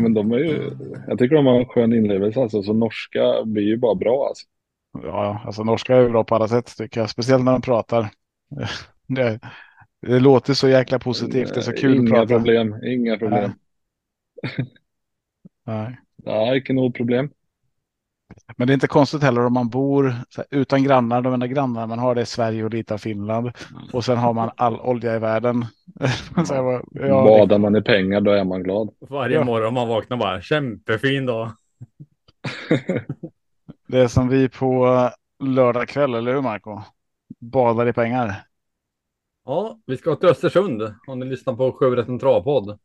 Nej, men de är ju... Jag tycker de har en skön inlevelse alltså, så norska blir ju bara bra alltså. Ja, alltså norska är bra på alla sätt tycker jag. Speciellt när de pratar. Det, det låter så jäkla positivt. Det är så kul Inga problem, inga problem. Nej. Nej, inte något problem. Men det är inte konstigt heller om man bor så här, utan grannar. De enda grannar man har det är Sverige och lite av Finland. Och sen har man all olja i världen. så bara, ja, det, Badar man i pengar då är man glad. Varje Ja. morgon man vaknar bara kämpefin dag. det är som vi på lördag kväll, eller hur Marco? Badar i pengar. Ja, vi ska till Östersund om ni lyssnar på Sjörätten Travpodd.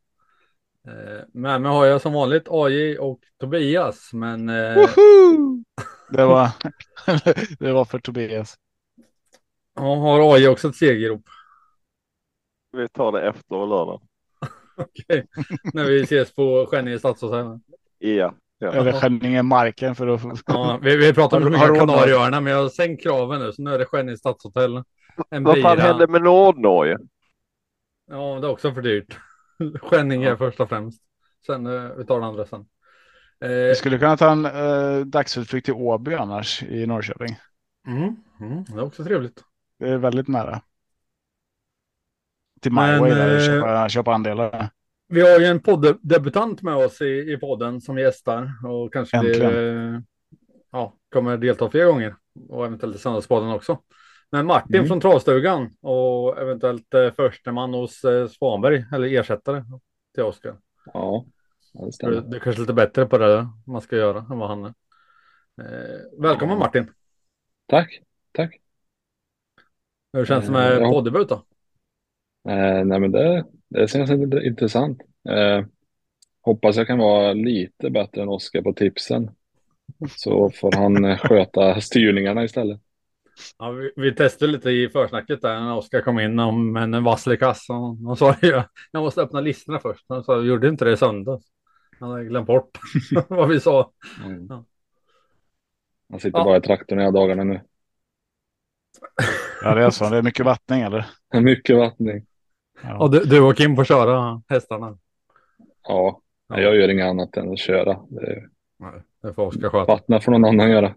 Eh, Med mig har jag som vanligt AJ och Tobias, men eh, Woho! Det var, det var för Tobias. ja, har AJ också ett segerrop? Vi tar det efter lördag. Okej, när vi ses på Skänninge stadshotell. Ja. ja. Skänninge marken för att få. Ja, vi, vi pratar om Kanarieöarna, men jag har sänkt kraven nu, så nu är det Skänninge stadshotell. Vad fan hände med Nordnorge? Ja, det är också för dyrt. Skänninge är först och främst. Sen, eh, vi tar det andra sen. Eh, Vi skulle kunna ta en eh, dagsutflykt till Åby annars i Norrköping. mm, mm, det är också trevligt. Det är väldigt nära. Till MyWay där och eh, köpa, köpa andelar. Vi har ju en podddebutant med oss i, i podden som gästar och kanske eh, ja, kommer delta fler gånger och eventuellt i Söndagspodden också. Men Martin Mm. från Travstugan och eventuellt eh, försteman hos eh, Svanberg eller ersättare till Oskar. Ja, det Du, stämmer. du är kanske lite bättre på det där man ska göra än vad han är. Eh, välkommen Ja. Martin. Tack, tack. Hur känns det Eh, med ja. poddebut då? Eh, nej, men det, det känns int- intressant. Eh, hoppas jag kan vara lite bättre än Oskar på tipsen. Så får han eh, sköta styrningarna istället. Ja, vi, vi testade lite i försnacket där när Oskar kom in om en vasslig kass. Och Han sa ju jag måste öppna listorna först. Han sa gjorde inte det i söndags. Han hade glömt bort vad vi sa. Mm. Ja. Han sitter Ja. bara i traktorn hela dagarna nu. Ja, det är så. Det är mycket vattning eller? Mycket vattning. Ja. Och du, du och Kim får köra hästarna. Ja, Ja. jag gör inget annat än att köra. Det är Nej, det får Oskar sköta. vattna får någon annan göra.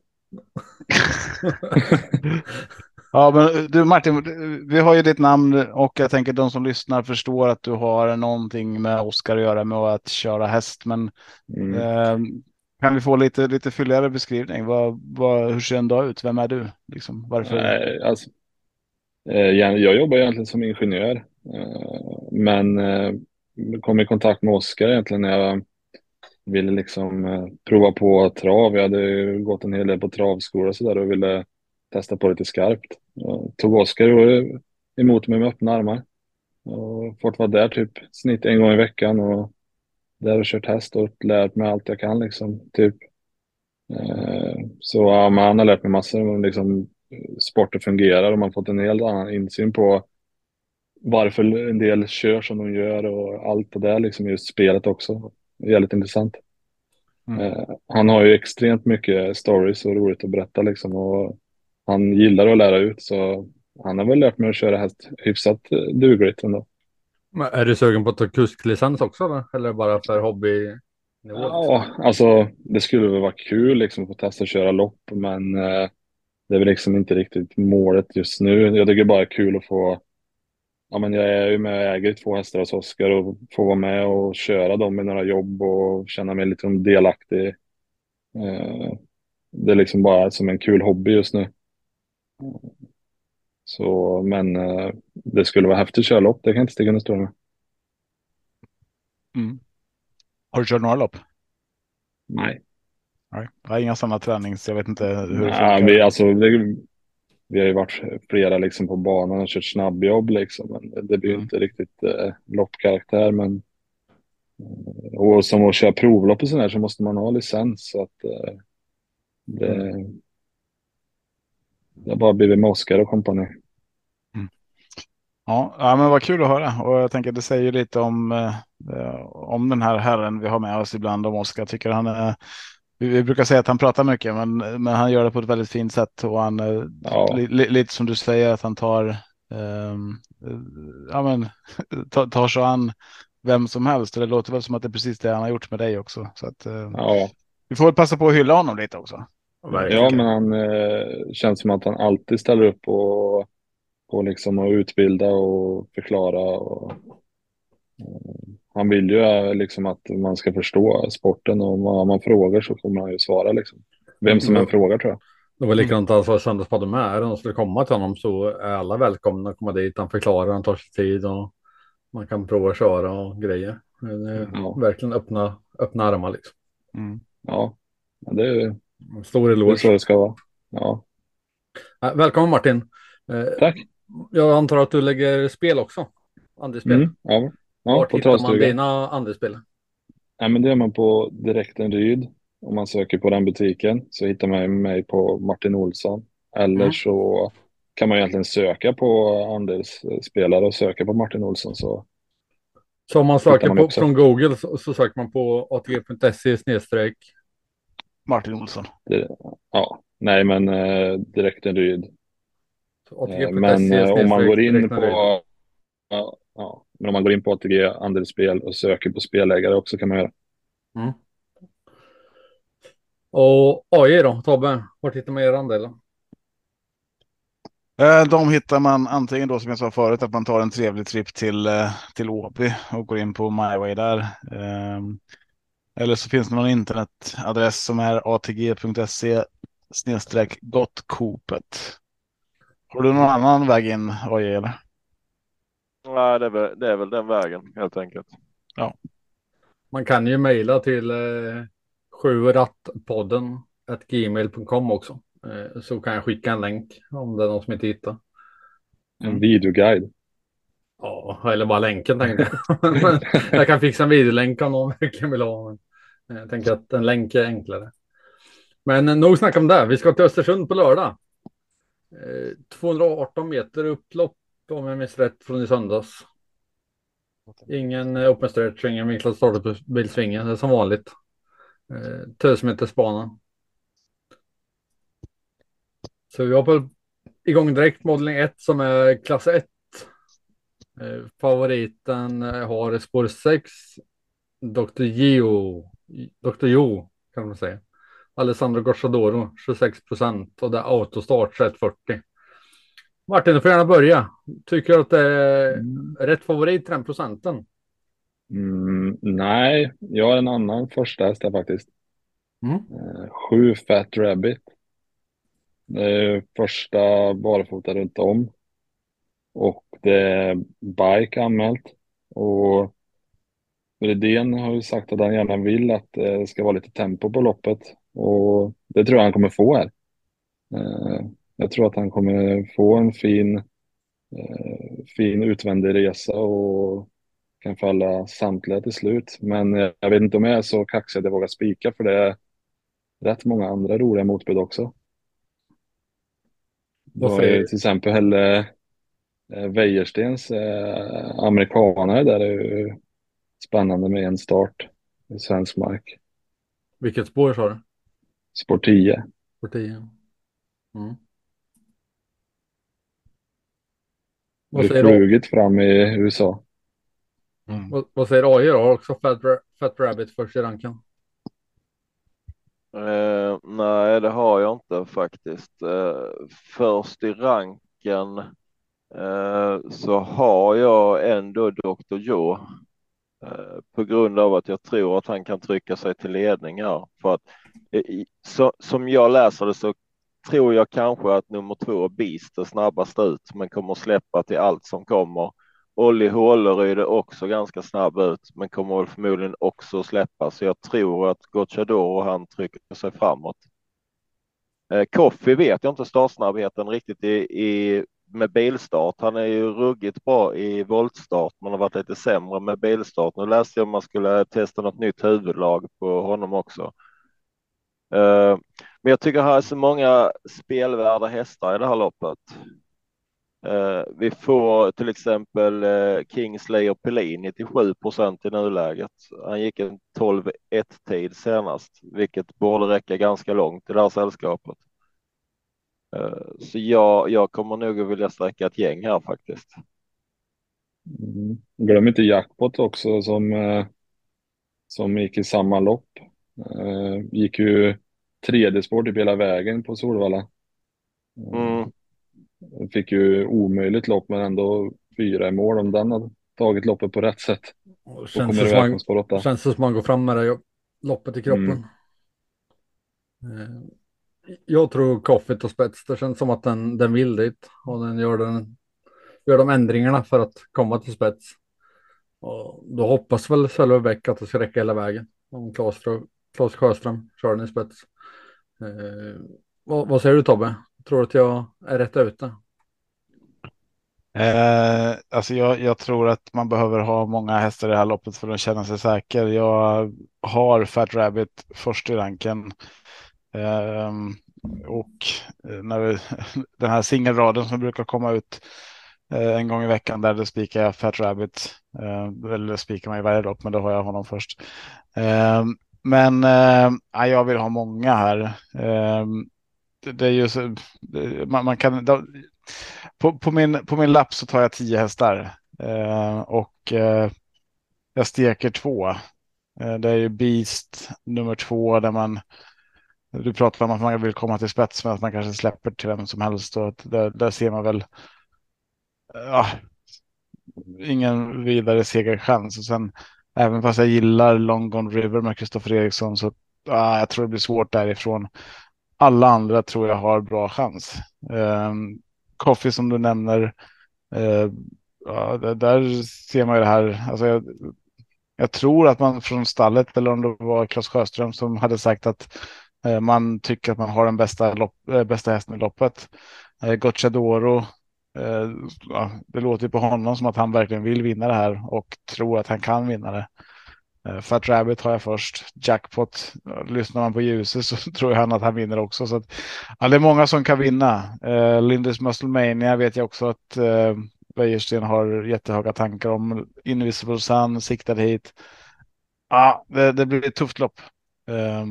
Ja, men du Martin, vi har ju ditt namn och jag tänker de som lyssnar förstår att du har någonting med Oskar att göra med att köra häst. Men Mm. eh, kan vi få lite, lite fylligare beskrivning? Vad, vad, hur ser en dag ut? Vem är du? Liksom, varför? Nej, alltså, eh, jag jobbar egentligen som ingenjör. eh, Men eh, kom i kontakt med Oskar egentligen när jag ville liksom eh, prova på trav. Jag hade gått en hel del på travskola och sådär och ville testa på lite skarpt. Tog Oskar emot mig med öppna armar. Och fått vara där typ snitt en gång i veckan och där och kört häst och lärt mig allt jag kan liksom. Typ. Eh, Så ja, men han har lärt mig massor om liksom sporten fungerar och man har fått en helt annan insyn på varför en del kör som de gör och allt det där liksom just spelet också. Jävligt intressant. Mm. Eh, Han har ju extremt mycket stories och roligt att berätta liksom och han gillar att lära ut så han har väl lärt mig att köra häst hyfsat eh, dugligt ändå. Men är du sugen på att ta kusklicens också eller? Eller bara för hobby? Ja, alltså det skulle väl vara kul liksom att få testa att köra lopp men eh, det är väl liksom inte riktigt målet just nu. Jag tycker bara det är kul att få Ja, men jag är ju med och äger två hästar hos Oskar och får vara med och köra dem i några jobb och känna mig lite delaktig. Eh, det är liksom bara som en kul hobby just nu. Så, men eh, det skulle vara häftigt att köra lopp, det kan jag inte sticka under stol med. Mm. Har du kört några lopp? Nej. Nej, jag har inga sådana tränings. Jag vet inte hur det Ja, funkar. vi, alltså, det, vi har ju varit flera liksom på banan och kört snabbjobb liksom, men det, blir ju Mm. inte riktigt eh, loppkaraktär. Men, eh, och som att köra provlopp och sådär så måste man ha licens. Så att, eh, det, det har bara blivit med Oskar och kompani. Ja, ja, men vad kul att höra. Och jag tänker det säger lite om, eh, om den här herren vi har med oss ibland om Oskar. Tycker han är, vi, brukar säga att han pratar mycket, men, men han gör det på ett väldigt fint sätt. Och han, eh, Ja. li, li, lite som du säger, att han tar, eh, ja, men, tar, tar sig an vem som helst. Det låter väl som att det är precis det han har gjort med dig också. Så att, eh, Ja, vi får väl passa på att hylla honom lite också. ja men han eh, känns som att han alltid ställer upp på, på liksom att utbilda och förklara. Och, han vill ju eh, liksom att man ska förstå sporten och om man frågar så kommer han ju svara liksom. Vem som än frågar tror jag. Det var likadant alltså Söndagspodden med. Är det någon skulle komma till honom så är alla välkomna att komma dit. Han förklarar, han tar sig tid och man kan prova att köra och grejer. Det är Ja. verkligen öppna, öppna armar liksom. Mm. Ja, det, är, Stor det är så det ska vara. Ja, Välkommen Martin. Eh, tack. Jag antar att du lägger spel också? Andelsspel. Mm, ja, ja, Vart på hittar man travstugan. dina andelsspel? Ja, men det är man på Direkten Ryd. Om man söker på den butiken så hittar man mig på Martin Olsson. Eller Mm. så kan man egentligen söka på andelsspelare och söka på Martin Olsson. Så Så om man söker man på, från Google så, så söker man på atg.se snedstreck. Martin Olsson. det, ja, nej men eh, Direkten Ryd. så Eh, men eh, om man går in på ja, ja, men om man går in på ATG andelsspel och söker på spelägare också kan man göra. Mm. Och AI då, Tobbe? Vart hittar man er andel? Eh, De hittar man antingen då som jag sa förut att man tar en trevlig tripp till, eh, till Åby och går in på MyWay där. Ehm, Eller så finns det någon internetadress som är atg.se snedstreck gottkopet. Har du någon annan väg in AJ eller? Nej, det är, väl, det är väl den vägen helt enkelt. Man kan ju mejla till eh, sjurattpodden gmail.com också. Eh, så kan jag skicka en länk om det är någon som inte hittar. En videoguide. Ja, eller bara länken tänkte jag. Jag kan fixa en videolänk om någon verkligen vill ha. Men jag tänker att en länk är enklare. Men eh, nog snacka om det. Vi ska till Östersund på lördag. Eh, 218 meter upplopp om jag minns rätt från i söndags. Ingen eh, open stretch, ingen vinklad startbilsvinge. Det är som vanligt. Eh, 1000 meters bana. Så vi har på igång direkt modelling 1 som är klass 1. Eh, favoriten eh, har spår 6. Dr. Gio. Dr. Jo kan man säga. Alessandro Gocciadoro 26 procent och det är autostart 140. Martin, du får gärna börja. Tycker du att det är rätt favorit den procenten? Mm, nej, jag har en annan första häst där faktiskt. Mm. Eh, sju Fat Rabbit. Det är första barfota runt om. Och det är bike anmält. Och Rydén har ju sagt att han gärna vill att det ska vara lite tempo på loppet. Och det tror jag han kommer få här. Jag tror att han kommer få en fin, eh, fin utvändig resa och kan falla samtliga till slut. Men eh, jag vet inte om jag är så kaxig att jag vågar spika för det är rätt många andra roliga motbud också. Då är till exempel eh, eh, Wäjerstens eh, amerikanare där är ju spännande med en start i svensk mark. Vilket spår sa du? Spår 10. Spår 10. Mm. Vad Det du? flugit fram i USA. Mm. vad, vad säger AI då? Har också Fat, Fat Rabbit först i ranken? Eh, nej, det har jag inte faktiskt. Eh, först i ranken eh, så har jag ändå Dr. Joe eh, på grund av att jag tror att han kan trycka sig till ledning här. För att, eh, så, som jag läser det så tror jag kanske att nummer två Beast är snabbast ut, men kommer släppa till allt som kommer. Olli Håleryd är också ganska snabb ut, men kommer väl förmodligen också släppa. Så jag tror att Gocciador och han trycker sig framåt. Eh, Koffi vet jag inte startsnabbheten riktigt i, i med bilstart. Han är ju ruggigt bra i voltstart, men har varit lite sämre med bilstart. Nu läste jag om man skulle testa något nytt huvudlag på honom också. Eh, men jag tycker här är så många spelvärda hästar i det här loppet. Eh, vi får till exempel eh, Kingsley och Pellini till 7 procent i nuläget. Han gick en 12-1 tid senast, vilket borde räcka ganska långt i det här sällskapet. Eh, så jag, jag kommer nog att vilja sträcka ett gäng här faktiskt. Mm. Glöm inte jackpot också som, som gick i samma lopp. Gick ju tredje spår typ hela vägen på Solvalla. Mm. Fick ju omöjligt lopp men ändå fyra i mål om den hade tagit loppet på rätt sätt. Och Känns det som man, känns det som man går fram med det loppet i kroppen. Eh, Jag tror Coffee och spets. Det känns som att den, den vill dit och den gör, den, gör de ändringarna för att komma till spets. Och då hoppas väl Sölve Bäck att det ska räcka hela vägen. Om Claes, Strö- Claes Sjöström kör den i spets. Eh, vad, vad säger du Tobbe? Tror du att jag är rätt ute? Eh, alltså jag, jag tror att man behöver ha många hästar i det här loppet för att känna sig säker. Jag har Fat Rabbit först i ranken. Ehm, eh, och när vi, den här singelraden som brukar komma ut eh, en gång i veckan där spikar jag Fat Rabbit. Eh, eller det spikar man i varje lopp, men då har jag honom först. Ehm, men eh, jag vill ha många här. Eh, det, det är ju så, det, man, man kan. Då, på, på, min, på min lapp så tar jag tio hästar eh, och eh, jag steker två. Eh, det är ju Beast nummer två där man du pratar om att man vill komma till spets men att man kanske släpper till vem som helst och att där, där ser man väl ja, ingen vidare segerchans och sen även fast jag gillar Long Gone River med Kristoffer Eriksson så ah, jag tror det blir svårt därifrån. Alla andra tror jag har bra chans. Um, Coffee som du nämner. Uh, ja, där, ser man ju det här. Alltså jag, jag tror att man från stallet eller om det var Claes Sjöström som hade sagt att eh, man tycker att man har den bästa, lopp, eh, bästa hästen i loppet. Uh, Gocciadoro. Eh, det låter ju på honom som att han verkligen vill vinna det här och tror att han kan vinna det. Eh, Fat Rabbit har jag först. Jackpot. Eh, lyssnar man på ljuset så tror jag han att han vinner också. Så att, ja, det är många som kan vinna. Eh, Lindis Musclemania vet jag också att eh, Wäjersten har jättehöga tankar om. Invisible Sun siktade hit. Ja, det, det blir ett tufft lopp. Eh,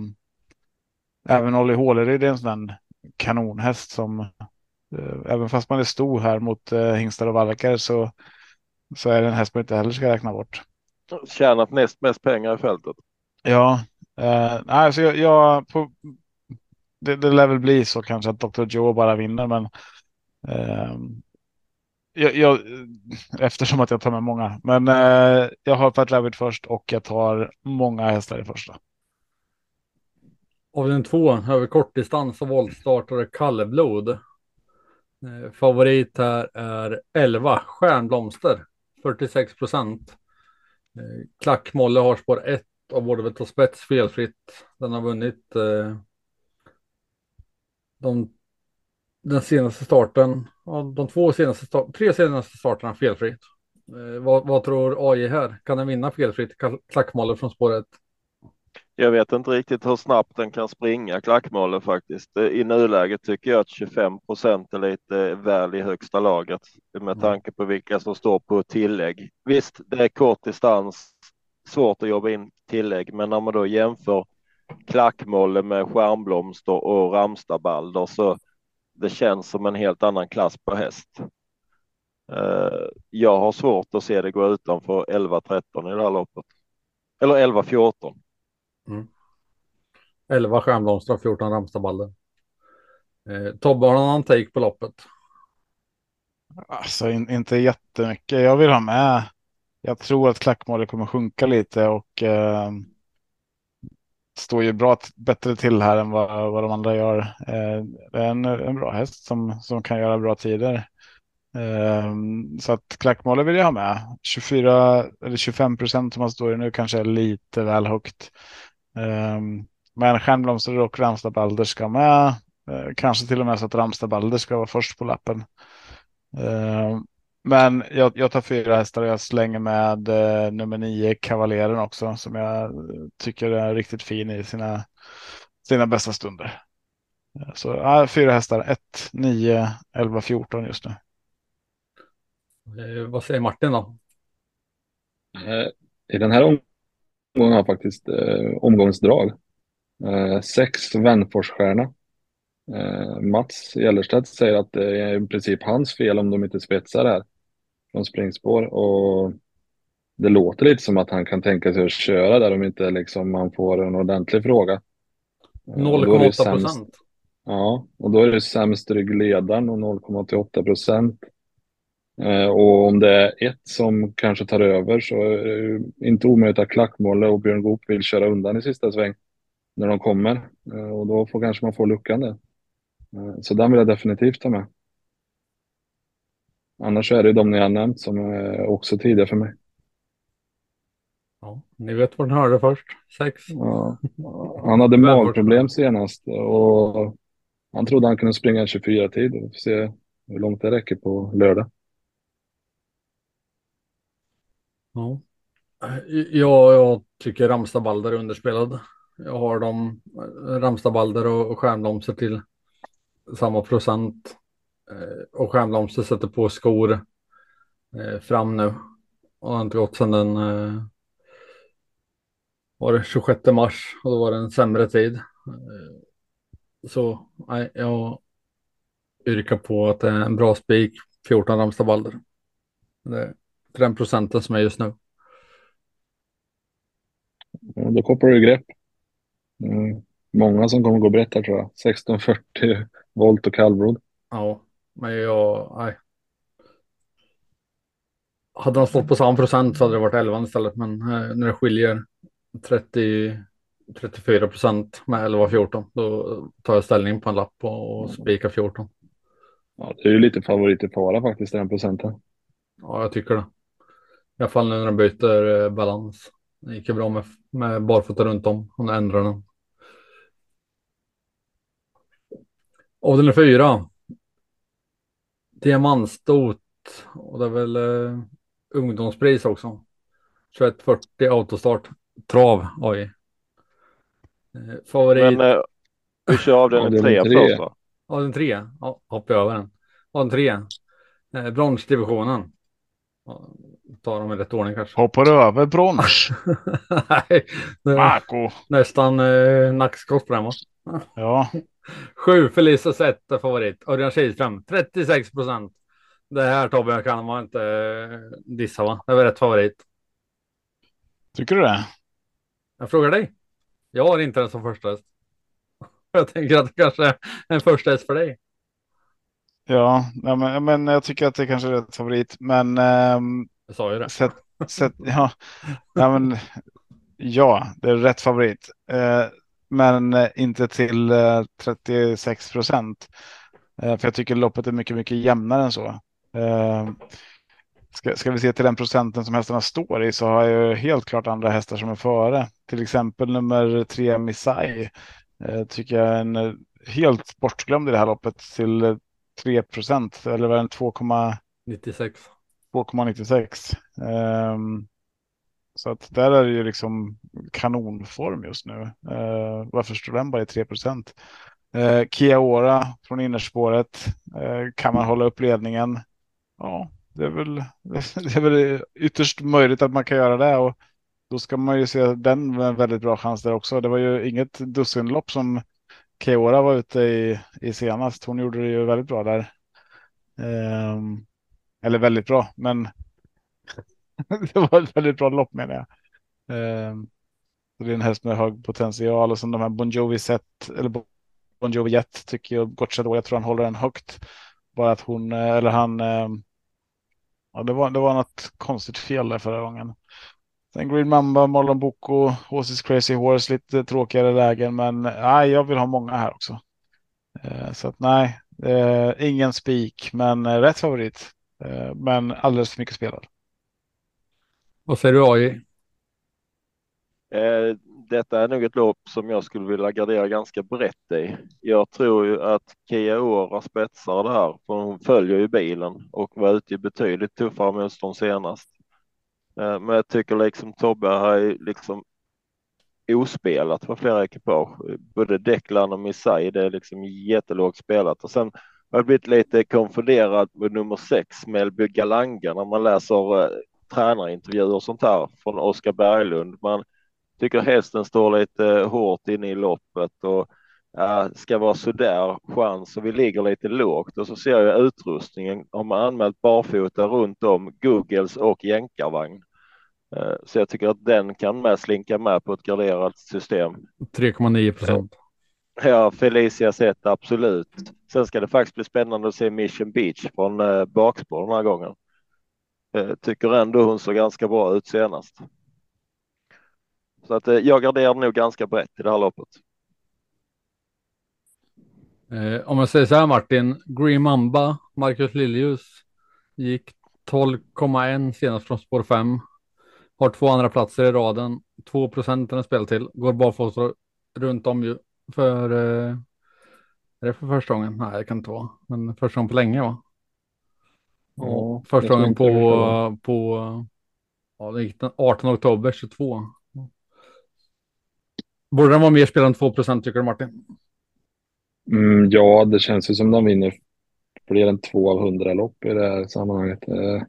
även Olli Håleryd är en sån kanonhäst som även fast man är stor här mot uh, hingstar och valkar så, så är det en häst man inte heller ska räkna bort. Tjänat näst mest pengar i fältet. Ja, uh, alltså jag, jag på, det, det lär väl bli så kanske att Dr. Joe bara vinner, men um, jag, jag, eftersom att jag tar med många. Men eh, jag har Fat Rabbit först och jag tar många hästar i första. Av den två över kortdistans och voltstartare Kallblod. Eh, favorit här är 11 Stjärnblomster 46 procent. Eh, Klackmolle har spår 1 och borde väl ta spets felfritt. Den har vunnit eh, de, den senaste starten, ja, de två senaste, tre senaste starterna felfritt. Eh, vad, vad tror AI här? Kan den vinna felfritt? Klackmolle från spår 1? Jag vet inte riktigt hur snabbt den kan springa klackmålet faktiskt. I nuläget tycker jag att 25 procent är lite väl i högsta laget med tanke på vilka som står på tillägg. Visst, det är kort distans, svårt att jobba in tillägg, men när man då jämför klackmolle med skärmblomster och Ramstabalder så det känns som en helt annan klass på häst. Jag har svårt att se det gå utanför 11-13 i det här loppet. Eller 11-14. Mm. 11 stjärnblomster och 14 Ramstabalder. Eh, Tobbe, har någon take på loppet? Alltså in, inte jättemycket. Jag vill ha med. Jag tror att klackmålet kommer sjunka lite och eh, står ju bra bättre till här än vad, vad de andra gör. Eh, det är en, en bra häst som, som kan göra bra tider. Eh, så att klackmålet vill jag ha med. 24 eller 25 procent som man står i nu kanske är lite väl högt. Um, men Stjärnblomster och Ramstad Balder ska med. Uh, kanske till och med så att Ramstad Balder ska vara först på lappen. Uh, men jag, jag, tar fyra hästar och jag slänger med uh, nummer nio Kavaleren också som jag tycker är riktigt fin i sina, sina bästa stunder. Så fyra hästar, 1, 9, 11, 14 just nu. vad säger Martin då? I den här omgången har faktiskt eh, omgångens drag. Eh, sex Vänforsstjärna. Eh, Mats Gellerstedt säger att det är i princip hans fel om de inte spetsar här. från springspår och det låter lite som att han kan tänka sig att köra där om inte liksom man får en ordentlig fråga. 0,8 procent. Ja, och då är det sämst ryggledaren och 0,88 procent. Eh, och om det är ett som kanske tar över så är det inte omöjligt att Klackmåle och Björn Goop vill köra undan i sista sväng när de kommer. Eh, och då får kanske man få luckan där. Eh, så den vill jag definitivt ta med. Annars är det de ni har nämnt som är också tidiga för mig. Ja, ni vet var ni hörde först. Sex. Ja. Han hade magproblem senast och han trodde han kunde springa en 24-tid. Vi får se hur långt det räcker på lördag. Ja. Eh, ja, jag tycker Ramstad-Balder är underspelad. Jag har dem, eh, Ramstad-Balder och, Stjärnblomster till samma procent. Eh, och Stjärnblomster sätter på skor fram nu. Och har inte gått sedan den var det 26 mars och då var det en sämre tid. Så nej, jag yrkar på att det är en bra spik 14 Ramstad-Balder. Är den procenten som är just nu. Ja, då kopplar du grepp. Mm. Många som kommer gå brett här tror jag. 1640 volt och kallblod. Ja, men jag, nej. Hade de stått på samma procent så hade det varit 11 istället, men eh, när det skiljer 30, 34 procent med 11-14, då tar jag ställning på en lapp och spikar 14. Ja, det är ju lite favorit i fara faktiskt, den procenten. Ja, jag tycker det. I alla fall nu när de byter eh, balans. Det gick ju bra med, med barfota runt om och nu ändrar den. Avdelning fyra. Diamantstot och det är väl eh, ungdomspris också. 2140 autostart. Trav, oj. Eh, favorit. Men eh, vi kör avdelning tre först va? Avdelning tre, ja, hoppar över den. Avdelning tre. Eh, bronsdivisionen. Tar dem i rätt ordning kanske. Hoppar över brons? Nej, Marco. nästan eh, nackskott på den va? Ja, Sju Felicia är favorit. Örjan Kihlström 36 procent. Det här Tobbe kan man inte eh, dissa va? Det är väl rätt favorit. tycker du det? Jag frågar dig. Jag har inte den som första häst. Jag tänker att det kanske är en första häst för dig. Ja, men, men jag tycker att det kanske är rätt favorit. Men ehm, Jag sa ju det. Sätt, sätt, ja, ja, men, ja, det är rätt favorit. Eh, men eh, inte till eh, 36 procent. Eh, för jag tycker loppet är mycket, mycket jämnare än så. Ska, ska vi se till den procenten som hästarna står i så har jag ju helt klart andra hästar som är före. Till exempel nummer tre Misai. Eh, tycker jag är en helt bortglömd i det här loppet till eh, 3 procent. Eller var den 2, 96. 2,96. Ehm, så att där är det ju liksom kanonform just nu. Uh, varför står den bara i 3 procent? Eh, uh, Kiaora från innerspåret. Uh, kan man hålla upp ledningen? Ja, det är, väl, det är väl ytterst möjligt att man kan göra det. Och då ska man ju se den med en väldigt bra chans där också. Det var ju inget dussinlopp som Kiaora var ute i, i senast. Hon gjorde det ju väldigt bra där. Um, eller väldigt bra, men det var ett väldigt bra lopp menar jag. Um, det är en häst med hög potential och som de här Bon Jovi set eller Bon Jovi Jet tycker jag gott då. Jag tror han håller den högt. Bara att hon eh, eller han. Um, ja, det var, det var något konstigt fel där förra gången. Sen Green Mamba, Marlon Boko, Horses Crazy Horse, lite tråkigare lägen, men nej, jag vill ha många här också. Uh, så att nej, uh, ingen spik, men uh, rätt favorit. Eh, men alldeles för mycket spelad. Vad säger du AJ? Eh, detta är nog ett lopp som jag skulle vilja gardera ganska brett i. Jag tror ju att Kia Ora spetsar det här, för hon följer ju bilen och var ute i betydligt tuffare motstånd senast. Eh, men jag tycker liksom Tobbe har liksom ospelat för flera ekipage. Både Declan och Misai, det är liksom jättelågt spelat och sen jag har blivit lite konfunderad med nummer sex, Melby Galanga, när man läser eh, tränarintervjuer och sånt här från Oskar Berglund. Man tycker hästen står lite eh, hårt inne i loppet och eh, ska vara sådär chans och vi ligger lite lågt och så ser jag utrustningen har man anmält barfota runt om Googles och jänkarvagn. Eh, så jag tycker att den kan med slinka med på ett garderat system. 3,9 procent. Ja, Felicia sett absolut. Sen ska det faktiskt bli spännande att se Mission Beach från eh, bakspår den här gången. Eh, tycker ändå hon såg ganska bra ut senast. Så att eh, jag garderar nog ganska brett i det här loppet. Eh, om jag säger så här Martin, Green Mamba, Marcus Liljus gick 12,1 senast från spår 5. Har två andra platser i raden, 2 procent den spel till, går barfota runt om ju för. Eh, är det för första gången? Nej, det kan inte vara, men första gången på länge va? Ja, första gången på, var. på ja, det gick den 18 oktober 22. Borde den vara mer spelad än 2 procent tycker du Martin? Mm, ja, det känns ju som de vinner fler än två av hundra lopp i det här sammanhanget. Eh,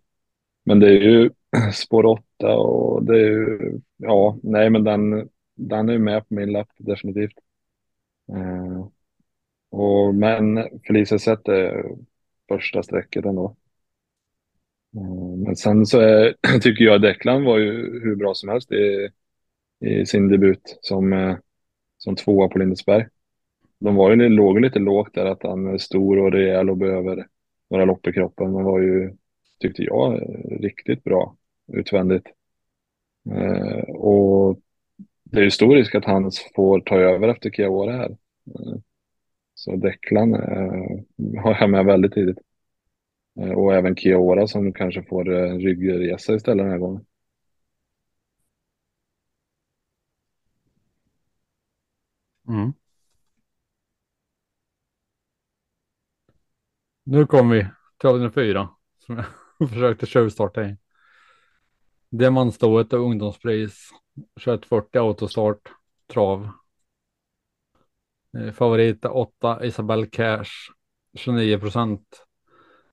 Men det är ju spår åtta och det är ju, ja, nej men den, den är ju med på min lapp definitivt. Men Felicia sätter första strecket ändå. Eh, men sen så är, tycker jag Declan var ju hur bra som helst i, i sin debut som, eh, som tvåa på Lindesberg. De var ju, låg lite lågt där att han är stor och rejäl och behöver några lopp i kroppen. Men var ju, tyckte jag, eh, riktigt bra utvändigt. Och det är ju stor risk att han får ta över efter Chiaora här. Så Declan eh, har jag med väldigt tidigt. Eh, och även Chiaora som kanske får eh, ryggresa istället den här gången. Mm. Nu kommer vi till avdelning fyra som jag försökte tjuvstarta i. Diamantstået och ungdomspris 2140 autostart trav. Eh, Favorit är 8 Isabelle Cash 29 procent.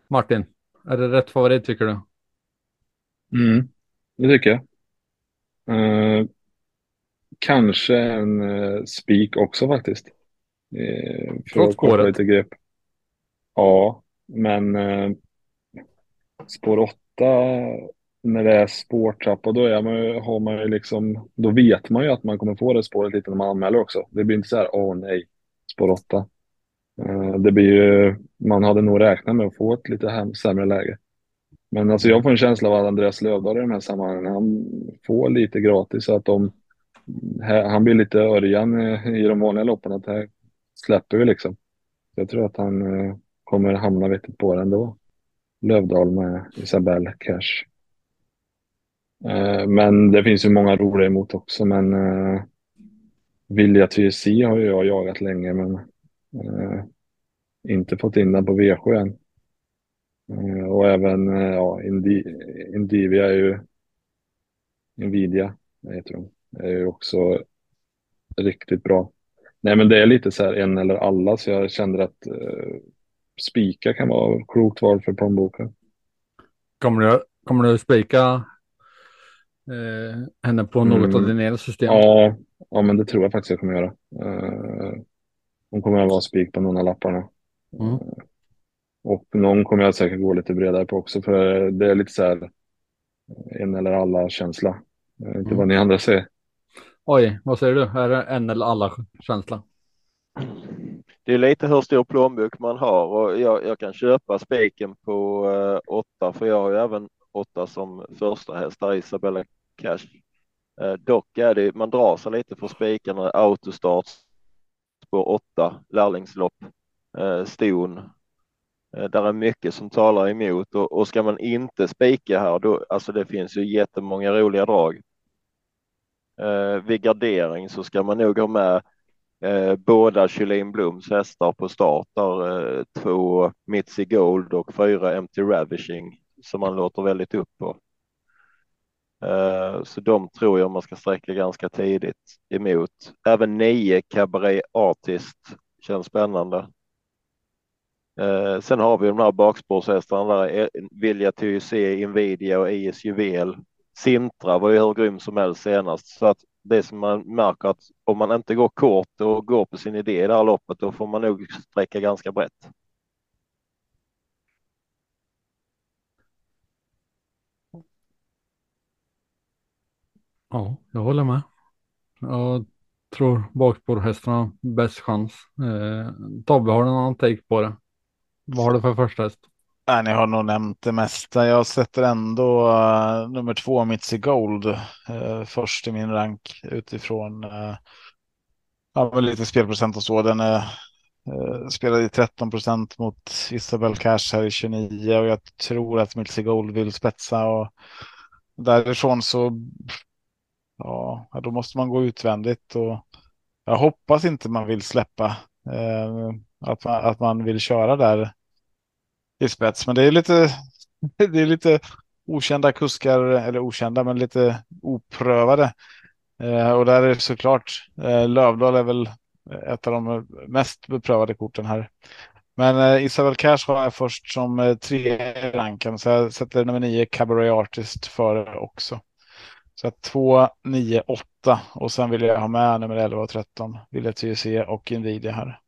Martin, är det rätt favorit tycker du? Mm, det tycker jag. Eh, kanske en eh, spik också faktiskt. Eh, för Trots att lite grepp. Ja, men eh, spår 8 när det är spårtrappa då är man ju, har man ju liksom, då vet man ju att man kommer få det spåret lite när man anmäler också. Det blir inte så här, åh nej, spår 8. Eh, det blir ju, man hade nog räknat med att få ett lite hem, sämre läge. Men alltså jag får en känsla av att Andreas Lövdahl i de här sammanhangen, han får lite gratis att de, han blir lite Örjan i de vanliga loppen, att här släpper vi liksom. Jag tror att han eh, kommer hamna vettigt på det ändå. Lövdahl med Isabelle Cash. Eh, men det finns ju många roliga emot också, men Vilja TSC har ju jag jagat länge, men eh, inte fått in den på V7 än. Eh, och även eh, ja, Indi Indivia är ju Nvidia, heter de, är ju också riktigt bra. Nej, men det är lite så här en eller alla, så jag kände att eh, spika kan vara klokt val för plånboken. Kommer du, kommer du spika eh, henne på något Mm. av dina system? Ja, ja, men det tror jag faktiskt jag kommer göra. Eh, hon kommer att vara spik på någon av lapparna. Mm. Och någon kommer jag säkert gå lite bredare på också, för det är lite så här en eller alla känsla. Jag vet inte Mm. vad ni andra säger. Oj, vad säger du? Är det en eller alla känsla? Det är lite hur stor plånbok man har och jag, jag kan köpa spiken på eh, åtta för jag har ju även åtta som första hästar Isabella Cash. Eh, dock är det, man drar sig lite för spikarna autostart spår 8, lärlingslopp, eh, ston. Eh, där är mycket som talar emot och, och ska man inte spika här då, alltså det finns ju jättemånga roliga drag. Eh, vid gardering så ska man nog ha med Eh, båda Kylin Bloms hästar på start där, eh, två Mitzi Gold och fyra MT Ravishing som man låter väldigt upp på. Eh, så de tror jag man ska sträcka ganska tidigt emot. Även nio Cabaret Artist känns spännande. Eh, sen har vi de här bakspårshästarna där, eh, Vilja TUC, Invidia och IS Juvel Sintra var ju hur grym som helst senast så att det som man märker att om man inte går kort och går på sin idé i det här loppet, då får man nog sträcka ganska brett. Ja, jag håller med. Jag tror bakspårhästarna har bäst chans. Eh, Tobbe, har du någon annan take på det? Vad har du för första häst? Nej, ni har nog nämnt det mesta. Jag sätter ändå uh, nummer två, Mitzi Gold, uh, först i min rank utifrån uh, ja, lite spelprocent och så. Den är uh, spelade i 13 procent mot Isabel Cash här i 29 och jag tror att Mitzi Gold vill spetsa och därifrån så ja, då måste man gå utvändigt och jag hoppas inte man vill släppa eh, att man, att man vill köra där i spets. Men det är lite, det är lite okända kuskar, eller okända, men lite oprövade. Eh, och där är det såklart, eh, Lövdahl är väl ett av de mest beprövade korten här. Men eh, Isabel Cash har jag först som eh, tre ranken, så jag sätter nummer nio Cabaret Artist före också. Så att 2, 9, 8 och sen vill jag ha med nummer 11 och 13, Ville TUC och Nvidia här.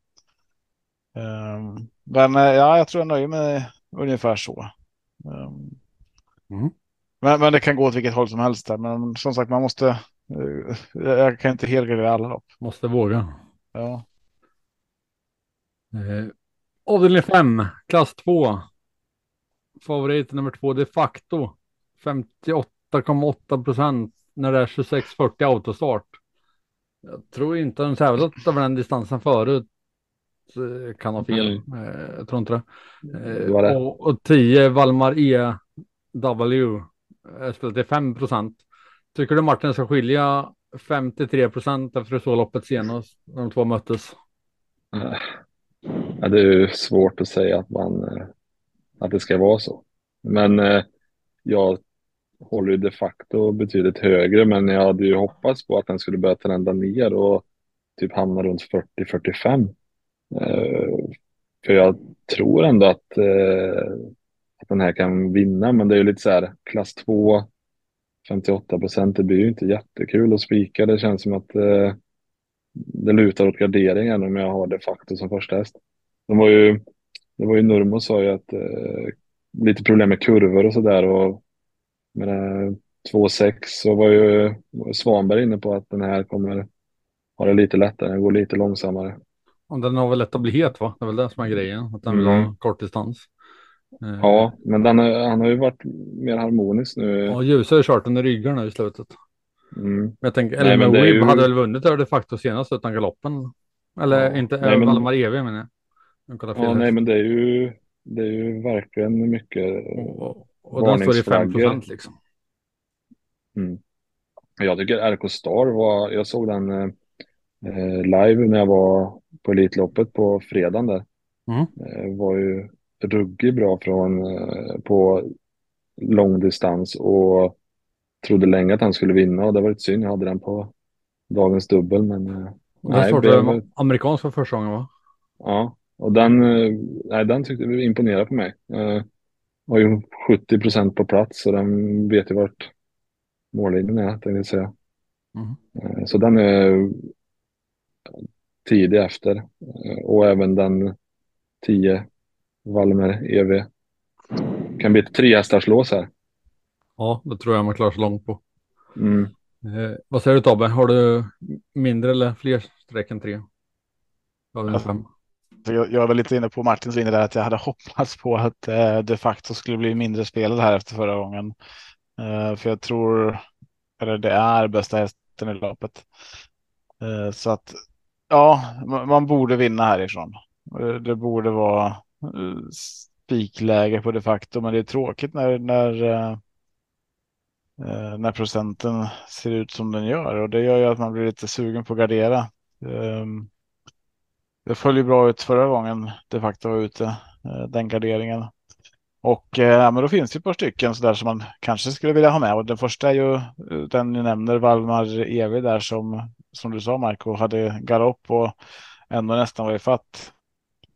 Um, men eh, ja, jag tror jag nöjer mig ungefär så. Um, mm. men, men det kan gå åt vilket håll som helst där. Men som sagt, man måste. Uh, jag kan inte helgardera alla lopp. Måste våga. Ja. Eh, avdelning 5, klass 2. Favorit nummer 2 de facto. 58,8 procent när det är 26-40 autostart. Jag tror inte de tävlat över den distansen förut. Eh, kan ha fel. Mm. Eh, jag tror inte det. det, det. Och, och 10 Valmar EW spelat till 5 procent. Tycker du Martin ska skilja 53 procent efter så loppet senast när de två möttes? Ja, det är ju svårt att säga att man att det ska vara så. Men eh, jag håller ju de facto betydligt högre, men jag hade ju hoppats på att den skulle börja trenda ner och typ hamna runt 40-45. Eh, för jag tror ändå att, eh, att den här kan vinna, men det är ju lite så här klass 2, 58 procent, det blir ju inte jättekul att spika. Det känns som att eh, det lutar åt garderingen om jag har de facto som första häst. De var ju, det var ju Nurmo sa ju att eh, lite problem med kurvor och sådär och med 2,6 så var ju Svanberg inne på att den här kommer ha det lite lättare, den går lite långsammare. Och den har väl lätt att bli het va? Det är väl det som är grejen, att den vill mm. ha kort distans. Eh, ja, men den han har ju varit mer harmonisk nu. Ja, Ljus har ju kört den i ryggarna i slutet. Mm. Jag tänker, eller med ju... hade väl vunnit över de facto senast utan galoppen. Eller ja. inte, nej, men... Valdemar Evi menar jag. Ja, nej, men det är ju, det är ju verkligen mycket Och, och den står i 5 procent liksom. Mm. Jag tycker RK Star var, jag såg den eh, eh, live när jag var på Elitloppet på fredagen där. Mm. Eh, var ju ruggigt bra från eh, på långdistans och trodde länge att han skulle vinna och det var lite synd. Jag hade den på dagens dubbel men. Eh, nej, blev... amerikansk för första gången va? Ja, och den, eh, nej, den tyckte vi imponerade på mig. Har ju 70 procent på plats och den vet ju vart mållinjen är tänkte jag säga. Mm. Eh, så den är tidig efter eh, och även den 10 Valmer EV. Kan bli ett trehästarslås här. Ja, det tror jag man klarar sig långt på. Mm. Eh, vad säger du Tobbe? Har du mindre eller fler streck än tre? Alltså, jag, jag var lite inne på Martins linje där att jag hade hoppats på att eh, de facto skulle bli mindre spelad här efter förra gången. Eh, för jag tror, eller det är bästa hästen i loppet. Eh, så att ja, man borde vinna härifrån. Eh, det borde vara eh, spikläge på de facto, men det är tråkigt när, när, eh, eh, när procenten ser ut som den gör och det gör ju att man blir lite sugen på att gardera. Ehm, det följer bra ut förra gången de facto var ute, eh, den garderingen. Och eh, ja, men då finns det ett par stycken så där som man kanske skulle vilja ha med. Och den första är ju eh, den ni nämner, Valmar Evi där som som du sa Marco, hade galopp och ändå nästan var i fatt.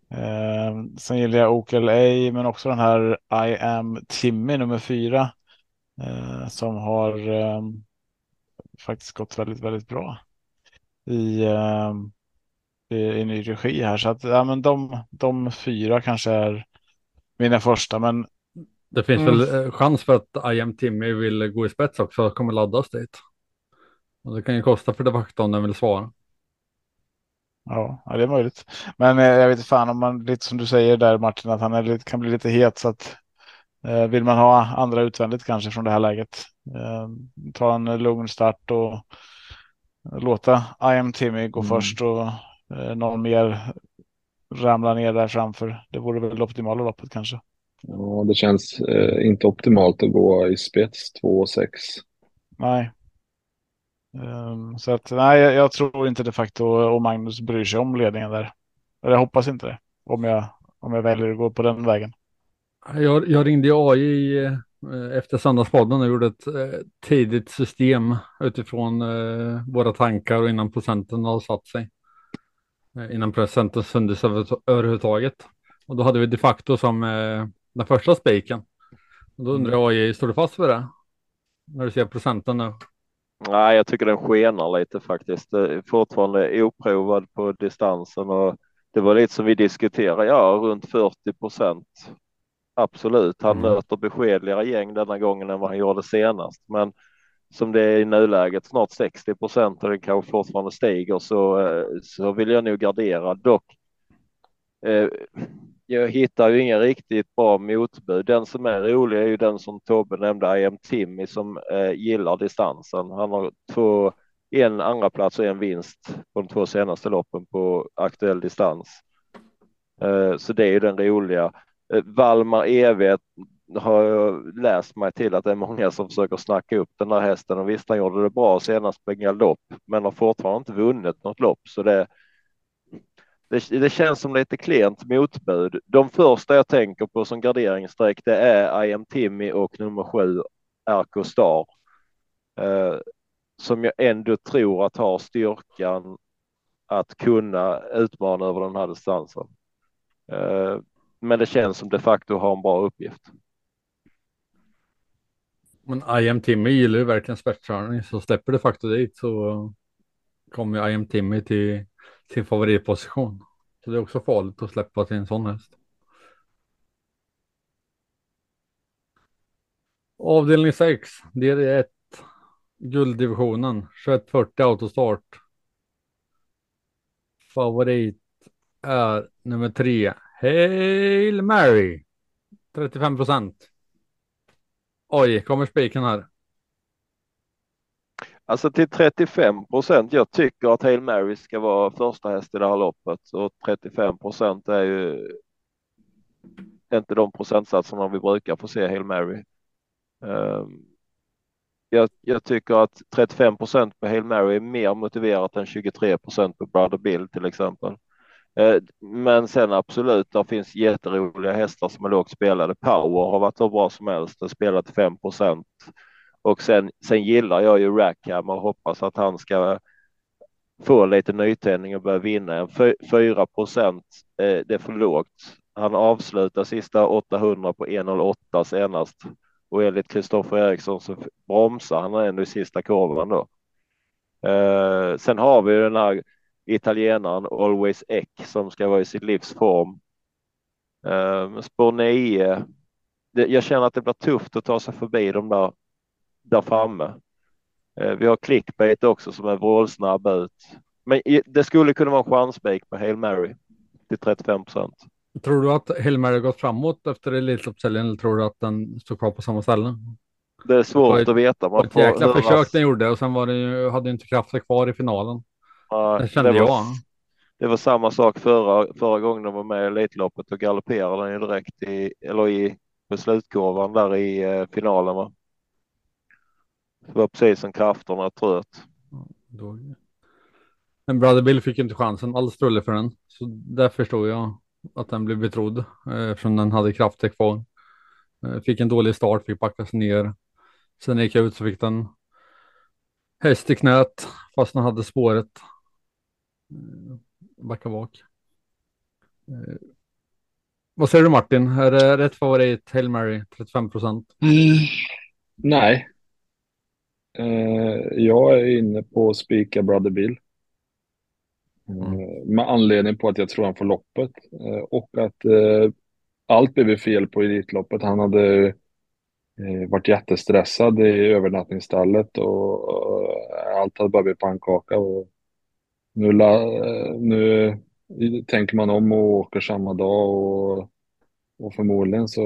Eh, sen gillar jag OKLA men också den här I am Timmy nummer fyra. Eh, eh, som har eh, faktiskt gått väldigt, väldigt bra i, eh, i, ny regi här. Så att ja, men de, de fyra kanske är mina första, men Det finns Mm. väl eh, chans för att I am Timmy vill gå i spets också och kommer laddas dit. Och det kan ju kosta för de facto om den vill svara. Ja, ja, det är möjligt. Men eh, jag vet inte fan om man lite som du säger där Martin att han är lite, kan bli lite het så att eh, vill man ha andra utvändigt kanske från det här läget. Eh, ta en lugn start och låta I am Timmy gå Mm. först och någon mer ramla ner där framför. Det vore väl det optimala loppet kanske. Ja, det känns eh, inte optimalt att gå i spets 2 och 6. Nej. Ehm, så att nej, jag, jag tror inte de facto och Magnus bryr sig om ledningen där. Eller jag hoppas inte det. Om jag, om jag väljer att gå på den vägen. Jag, jag ringde AI eh, efter söndagspodden och gjorde ett eh, tidigt system utifrån eh, våra tankar och innan procenten har satt sig. Eh, innan procenten sändes över, överhuvudtaget. Och då hade vi de facto som eh, den första spiken. Och då undrar jag AI, står du fast för det? När du ser procenten nu. Nej, jag tycker den skenar lite faktiskt. Det är fortfarande oprovad på distansen och det var lite som vi diskuterade. Ja, runt 40 procent. Absolut, han Mm. möter beskedligare gäng denna gången än vad han gjorde senast. Men som det är i nuläget snart 60 procent och det kanske fortfarande stiger så, eh, så vill jag nog gardera. Dock, eh, jag hittar ju inga riktigt bra motbud. Den som är rolig är ju den som Tobbe nämnde, I am Timmy, som eh, gillar distansen. Han har två, en andra plats och en vinst på de två senaste loppen på aktuell distans. Eh, så det är ju den roliga. Eh, Valmar EV har jag läst mig till att det är många som försöker snacka upp den där hästen och visst han gjorde det bra senast på galopp men har fortfarande inte vunnit något lopp så det det, det känns som lite klent motbud. De första jag tänker på som garderingsstreck det är I am Timmy och nummer sju RK Star. Eh, som jag ändå tror att har styrkan att kunna utmana över den här distansen. Eh, men det känns som de facto har en bra uppgift. Men I.M. Timmy gillar ju verkligen spetskörning så släpper det faktor dit så kommer ju Timmy till sin favoritposition. Så det är också farligt att släppa till en sån häst. Avdelning 6, det är gulddivisionen, 2140 autostart. Favorit är nummer 3, Hail Mary, 35 procent. Oj, kommer spiken här. Alltså till 35 procent. Jag tycker att Hail Mary ska vara första häst i det här loppet och 35 procent är ju inte de procentsatserna vi brukar få se Hail Mary. Um, jag, jag, tycker att 35 procent på Hail Mary är mer motiverat än 23 procent på Brother Bill till exempel. Eh, men sen absolut, det finns jätteroliga hästar som är lågt spelade. Power har varit så bra som helst, den spelat 5 procent. Och sen, sen gillar jag ju Rackham och hoppas att han ska få lite nytändning och börja vinna. En 4 procent, eh, det är för lågt. Han avslutar sista 800 på 1,08 senast och enligt Kristoffer Eriksson så bromsar han ändå i sista kurvan då. Eh, sen har vi den här italienaren Always Eck som ska vara i sitt livs form. Eh, spår 9. Det, jag känner att det blir tufft att ta sig förbi de där där framme. Eh, vi har clickbait också som är vrålsnabb ut. Men det skulle kunna vara en chansspik på Hail Mary till 35 procent. Tror du att Hail Mary gått framåt efter Elitloppshelgen eller tror du att den står kvar på samma ställe? Det är svårt ett, att veta. Man ett jäkla försök den gjorde och sen var det ju, hade inte krafter kvar i finalen. Ja, det kände det jag. Var, det var samma sak förra, förra gången de var med i Elitloppet och galopperade den ju direkt i, eller i beslutkurvan där i eh, finalen. Va? Det var precis som krafterna tröt. Då... Men Brother Bill fick inte chansen, alls strulle för den. Så där förstår jag att den blev betrodd eftersom den hade krafter kvar. Fick en dålig start, fick backas ner. Sen gick jag ut så fick den häst i knät fast den hade spåret. Backa bak. Vad säger du Martin? Är det rätt favorit Hail Mary 35 procent? Mm. Nej, Eh, jag är inne på spika Brother Bill. Mm. Eh, Med anledning på att jag tror han får loppet. Eh, och att eh, allt blev fel på Elitloppet. Han hade eh, varit jättestressad i övernattningsstallet och, och allt hade bara blivit pannkaka. Och nu, la, nu tänker man om och åker samma dag och, och förmodligen så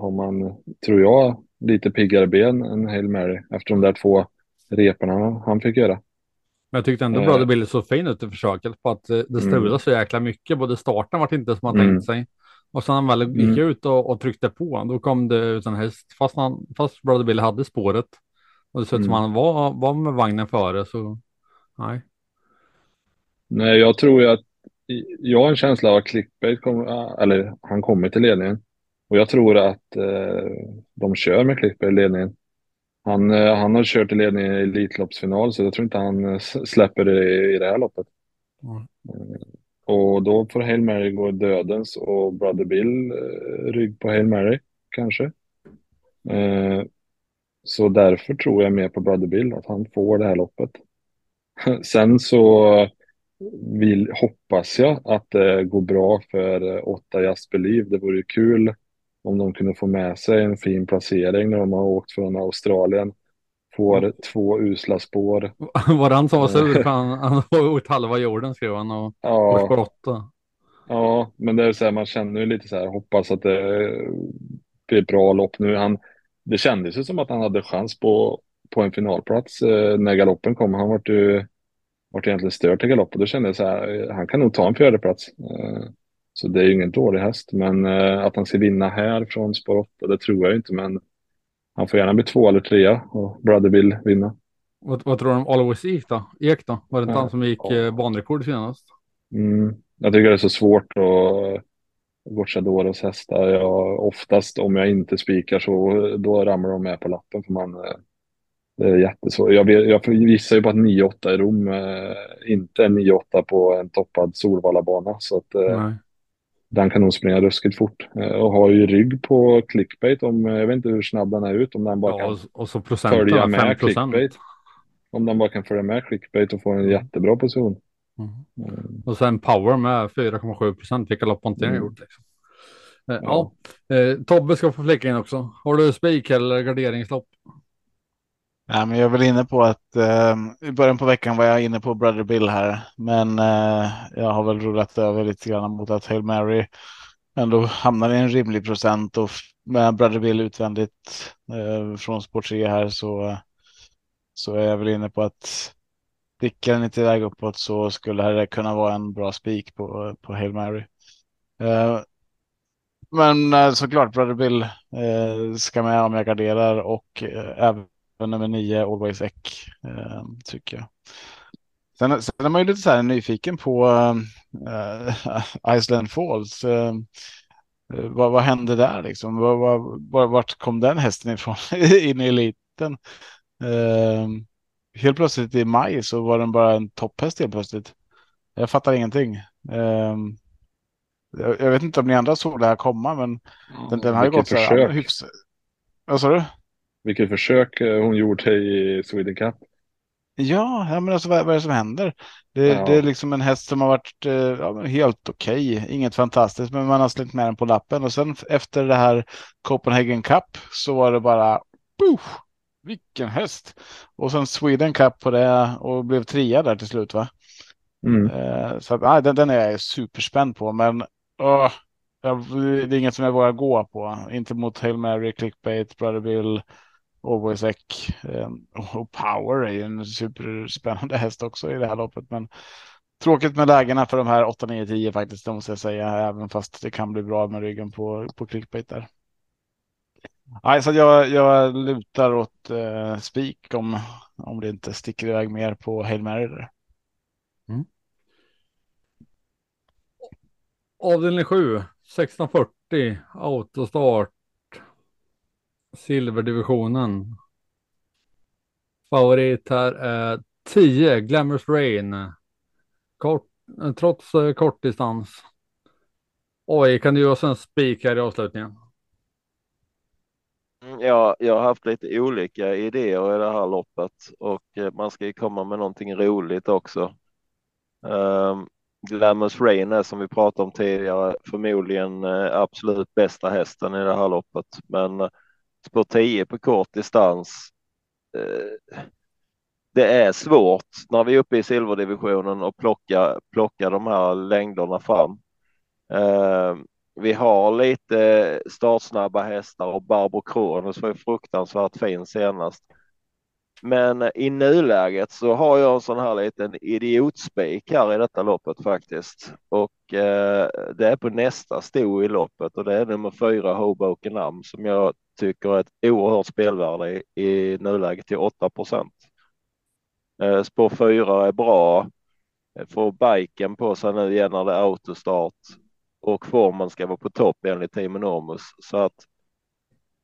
har man, tror jag, lite piggare ben än Hail Mary efter de där två reporna han fick göra. Men jag tyckte ändå Eh. Brother Bill så fin ut i försöket på att eh, det strulade Mm. så jäkla mycket. Både starten var inte som man Mm. tänkt sig. Och sen han väl gick Mm. ut och, och tryckte på, då kom det ut en häst. Fast, han, fast Brother Bill hade spåret. Och det såg ut som Mm. han var, var med vagnen före. Så nej. Nej, jag tror ju att jag har en känsla av att clickbait kommer, eller han kommer till ledningen. Och jag tror att eh, de kör med clickbait i ledningen. Han, eh, han har kört i ledningen i Elitloppsfinal så jag tror inte han eh, släpper det i, i det här loppet. Mm. Och då får Hail Mary gå dödens och Brother Bill eh, rygg på Hail Mary kanske. Eh, så därför tror jag mer på Brother Bill, att han får det här loppet. Sen så vill, hoppas jag att det går bra för eh, åtta Jasper Liv. Det vore ju kul om de kunde få med sig en fin placering när de har åkt från Australien. Får två usla spår. Var han som var sur? Han, han var åt halva jorden skrev han och Ja, åtta. Ja, men det är så här, man känner ju lite så här, hoppas att det blir bra lopp nu. Han, det kändes ju som att han hade chans på, på en finalplats eh, när galoppen kom. Han vart ju vart egentligen stört till galopp och då kände jag så här, eh, han kan nog ta en fjärdeplats. Eh, så det är ju ingen dålig häst, men eh, att han ska vinna här från spår 8, det tror jag inte, men han får gärna bli två eller trea och Brother vill vinna. Vad, vad tror du om Always Ek då? Ek då? Var det inte Ja. han som gick Ja. banrekord senast? Mm. Jag tycker det är så svårt att Gocciadoros hästar. Jag, oftast om jag inte spikar så då ramlar de med på lappen för man det är jättesvårt. Jag, vet- jag gissar ju på att 9-8 i Rom eh, inte är 9-8 på en toppad Solvalla-bana så att eh, den kan nog springa ruskigt fort eh, och har ju rygg på clickbait om, eh, jag vet inte hur snabb den är ut om den bara Ja, kan och, så följa 5 med clickbait. Om den bara kan följa med clickbait och få en jättebra position. Mm. Mm. Och sen power med 4,7 procent. Vilka lopp har inte Mm. gjort liksom? Eh, ja. Eh, Tobbe ska få flika in också. Har du spik eller garderingslopp? Ja, men jag är väl inne på att eh, i början på veckan var jag inne på Brother Bill här, men eh, jag har väl rullat över lite grann mot att Hail Mary ändå hamnar i en rimlig procent och med Brother Bill utvändigt eh, från spår 3 här så, så är jag väl inne på att sticker den inte iväg uppåt så skulle det kunna vara en bra spik på, på Hail Mary. Eh, men eh, såklart Brother Bill eh, ska med om jag garderar och eh, även nummer nio Always Eck eh, tycker jag. Sen, sen är man ju lite så här nyfiken på eh, Iceland Falls. Eh, vad, vad hände där liksom? Vad, vad, var, vart kom den hästen ifrån in i eliten? Eh, helt plötsligt i maj så var den bara en topphäst helt plötsligt. Jag fattar ingenting. Eh, jag, vet inte om ni andra såg det här komma, men den, den har ju gått så här, hyfsat. Vad sa du? Vilket försök eh, hon gjorde i Sweden Cup. Ja, ja men alltså vad, vad är det som händer? Det, Ja. det är liksom en häst som har varit eh, ja, helt okej, inget fantastiskt, men man har slängt med den på lappen och sen efter det här Copenhagen Cup så var det bara Puff, vilken häst! Och sen Sweden Cup på det och blev trea där till slut va? Mm. Eh, så att, nej, den, den är jag superspänd på, men åh, det är inget som jag vågar gå på. Inte mot Hail Mary, Clickbait, Brother Bill, Always Eck. Eh, och Power är ju en superspännande häst också i det här loppet. Men tråkigt med lägena för de här 8, 9, 10 faktiskt, det måste jag säga. Även fast det kan bli bra med ryggen på, på Clickbait där. Nej, så jag, jag lutar åt eh, spik om, om det inte sticker iväg mer på Hail Mary Mm. Avdelning 7, 1640, autostart. Silverdivisionen. Favorit här är 10, Glamorous Rain. Kort, eh, trots eh, kortdistans. Oj, kan du ge oss en spik här i avslutningen? Mm, ja, jag har haft lite olika idéer i det här loppet och eh, man ska ju komma med någonting roligt också. Ehm, um, Glamours Rain är som vi pratade om tidigare förmodligen eh, absolut bästa hästen i det här loppet, men på spår 10 på kort distans. Eh, det är svårt när vi är uppe i silverdivisionen och plocka, plocka de här längderna fram. Eh, vi har lite startsnabba hästar och Barbro Kronos var fruktansvärt fin senast. Men i nuläget så har jag en sån här liten idiotspik här i detta loppet faktiskt. Och eh, det är på nästa sto i loppet och det är nummer fyra Hoboken Am som jag tycker är ett oerhört spelvärde i, i nuläget till 8 procent. Eh, spår fyra är bra. Får biken på sig nu igen när det är autostart och formen ska vara på topp enligt Team Enormous. Så att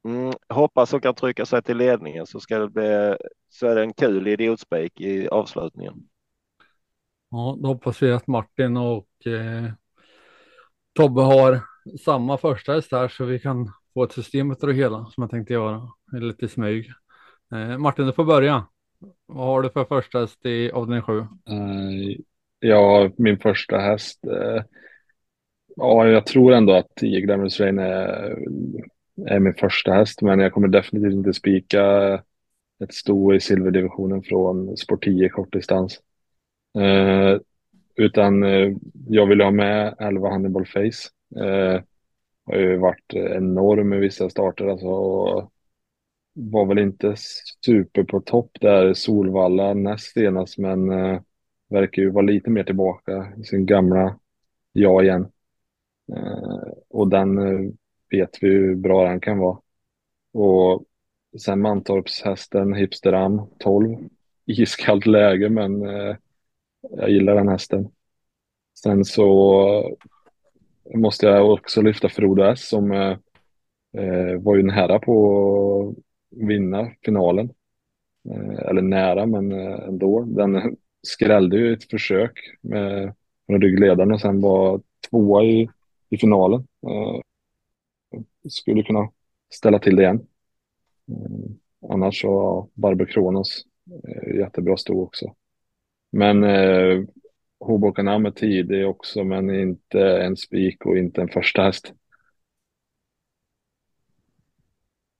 mm, hoppas att kan trycka sig till ledningen så ska det bli så är det en kul idiotspik i avslutningen. Ja, då hoppas vi att Martin och eh, Tobbe har samma första häst här så vi kan få ett system efter det hela som jag tänkte göra. Lite smyg. Eh, Martin, du får börja. Vad har du för första häst i avdelning 7? Eh, ja, min första häst. eh, ja, jag tror ändå att 10 Glamorous Rain är, är min första häst, men jag kommer definitivt inte spika ett sto i silverdivisionen från sport 10 kortdistans. Eh, utan eh, jag vill ha med 11 Hannibal Face. Eh, har ju varit enorm i vissa starter alltså. Och var väl inte super på topp där Solvalla näst senast men eh, verkar ju vara lite mer tillbaka i sin gamla jag igen. Eh, och den eh, vet vi hur bra den kan vara. Och sen Mantorpshästen Hipsteram 12. Iskallt läge men eh, jag gillar den hästen. Sen så måste jag också lyfta Frodo S som eh, eh, var ju nära på att vinna finalen. Eh, eller nära, men eh, ändå. Den skrällde ju ett försök med med ryggledaren och sen var tvåa i, i finalen. Eh, skulle kunna ställa till det igen. Eh, annars så ja, Barbro Kronos eh, jättebra sto också. Men eh, Hoboken är tidig också, men inte en spik och inte en första häst.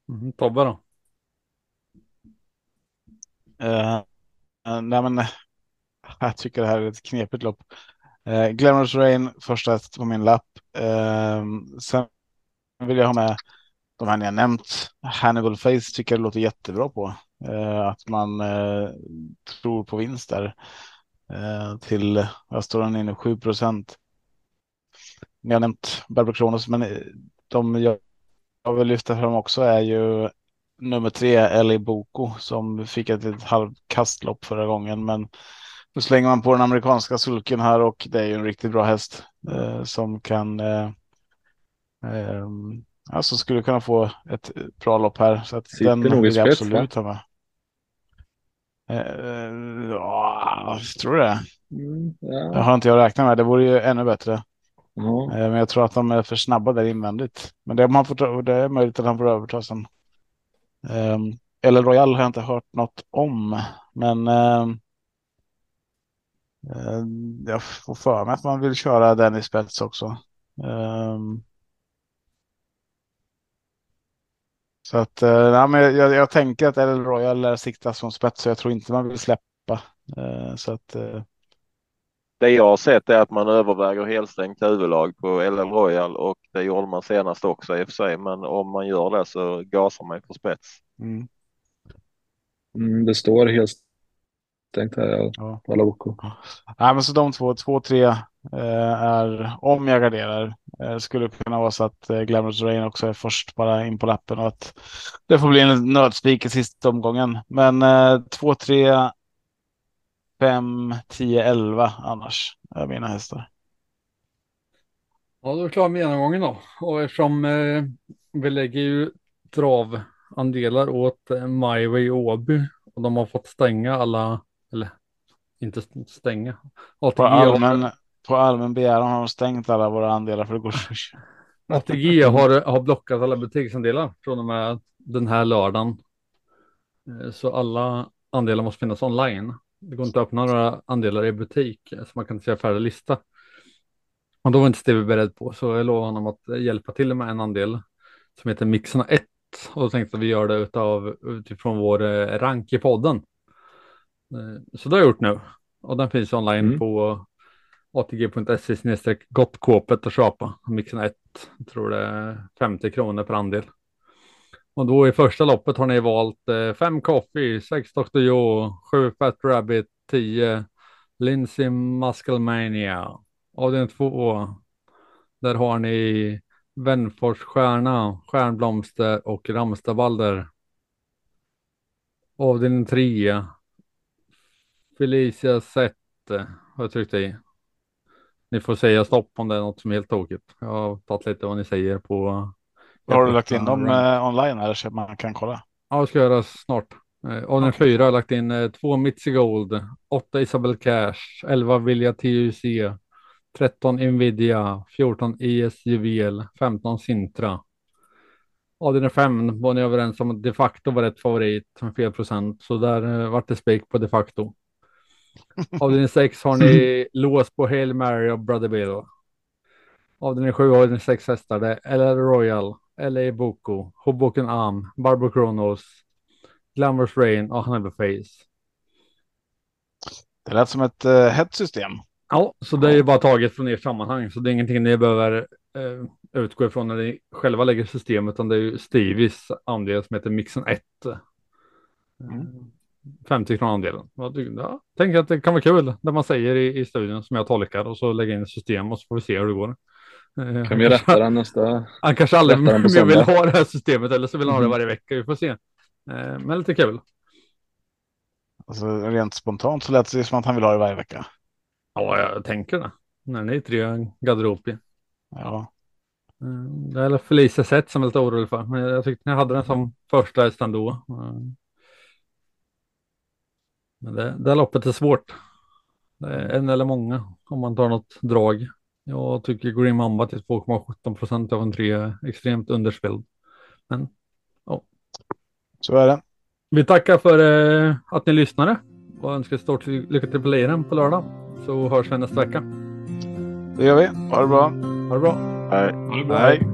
Mm, Tobbe då? Eh, eh, nej, men jag tycker det här är ett knepigt lopp. Uh, Glamorous Rain första häst på min lapp. Sen vill jag ha med de här ni har nämnt. Hannibal Face tycker jag det låter jättebra på. Eh, att man eh, tror på vinst där. Eh, till, vad står den inne, 7 procent. Ni har nämnt Barbro Kronos, men eh, de jag, jag vill lyfta fram också är ju nummer tre, Ellie Boko, som fick ett, litet halvkastlopp förra gången. Men nu slänger man på den amerikanska sulken här och det är ju en riktigt bra häst eh, som kan eh, alltså skulle kunna få ett bra lopp här. Så att Sitter den nog i jag spets, absolut ha med. Eh, ja, tror du det? Mm, Det ja. har inte jag räknat med. Det vore ju ännu bättre. Ja. Eh, Men jag tror att de är för snabba där invändigt. Men det, man får, ta- det är möjligt att han får överta sen. Um, El Royal har jag inte hört något om. Men ehm, eh, jag får för mig att man vill köra den i spets också. Ehm, så att eh, nej, men jag, jag tänker att El Royal lär siktas som spets så jag tror inte man vill släppa. Eh, så att eh, Det jag har sett är att man överväger helstängt huvudlag på LL Royal och det gjorde man senast också i och för sig. Men om man gör det så gasar man på spets. mm, Mm, det står helt stängt här ja. på alla OK. Nej, men så de två, två, tre är om jag garderar. Eh, skulle kunna vara så att eh, Glamorous Rain också är först bara in på lappen och att det får bli en nödspik i sista omgången. Men eh, två, tre, fem, tio, elva annars är mina hästar. Ja, då är vi klara med genomgången då. Och eftersom eh, vi lägger ju travandelar åt eh, MyWay Åby och de har fått stänga alla, eller inte stänga. På ATG, har, allmän, på allmän begäran har de stängt alla våra andelar för det går så. ATG har, har blockat alla butiksandelar från och med den här lördagen. Eh, Så alla andelar måste finnas online. Det går inte att öppna några andelar i butik eh, så man kan inte se färdig lista. Och då var inte Steve beredd på så jag lovade honom att hjälpa till med en andel som heter Mixerna 1 och då tänkte att vi gör det utav, utifrån vår eh, rank i podden. Så det har jag gjort nu och den finns online Mm. på atg.se gottkåpet och köpa. Mixen 1, jag tror det är 50 kronor per andel. Och då i första loppet har ni valt eh, 5 Coffee, 6 Dr. Joe, 7 Fat Rabbit, 10 Lindsay Musclemania. Avdelning 2, där har ni Vänfors Stjärna, Stjärnblomster och Ramstavalder. Avdelning 3, Felicia Sette har jag tryckt i. Ni får säga stopp om det är något som är helt tokigt. Jag har tagit lite vad ni säger på. Har du lagt in dem eh, online eller så man kan kolla? Ja, det ska jag göra snart. Eh, Av den fyra har jag lagt in eh, två Mitzi Gold, åtta Isabel Cash, elva Vilja TUC, 13 Nvidia, 14 IS Juvel, 15 Sintra. Av den fem var ni överens om att de facto var rätt favorit med fel procent, så där eh, vart det spik på de facto. Av den sex har ni lås på Hail Mary och Brother Bill. Av den sju har ni sex hästar, det är LL Royal, LA Boko, Hoboken Am, Barbro Kronos, Glamorous Rain och Hannibal Face. Det lät som ett eh, hett system. Ja, så det är ju bara taget från ert sammanhang, så det är ingenting ni behöver eh, utgå ifrån när ni själva lägger system, utan det är ju Stevies andel som heter Mixen 1. Mm. 50 kronor andelen. Ja, tänker att det kan vara kul det man säger i, i studion som jag tolkar och så lägga in ett system och så får vi se hur det går. Eh, Kan vi rätta den nästa? Han kanske aldrig mer vill ha det här systemet eller så vill han ha det Mhm. varje vecka. Vi får se. Eh, Men lite kul. Alltså, rent spontant så lät det som att han vill ha det varje vecka. Ja, jag tänker det. När ni är tre garderober. Ja, Eh, Det är Felicia Sett som är lite orolig för. Men jag tyckte ni hade den som första häst ändå. Men det, det loppet är svårt. Det är en eller många om man tar något drag. Jag tycker Green Mamba till 2,17 procent av en tre är extremt underspelad. Men så är det. vi tackar för eh, att ni lyssnade och önskar stort lycka till på liren på lördag. Så hörs vi nästa vecka. Det gör vi. Ha det bra. Ha det bra. Nej. Ha det bra. Hej.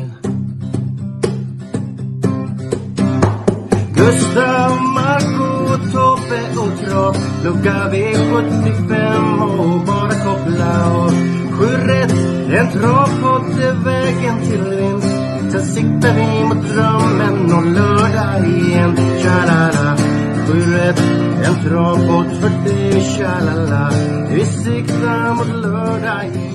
Gustav, Marco, Tobbe och Trav Lucka V75 och bara koppla av Sju rätt, en travpott är vägen till vinst. Sen siktar vi mot drömmen om lördag igen. Tja-la-la. Sju rätt, en travpott för dig Tja-la-la. Vi siktar mot lördag igen.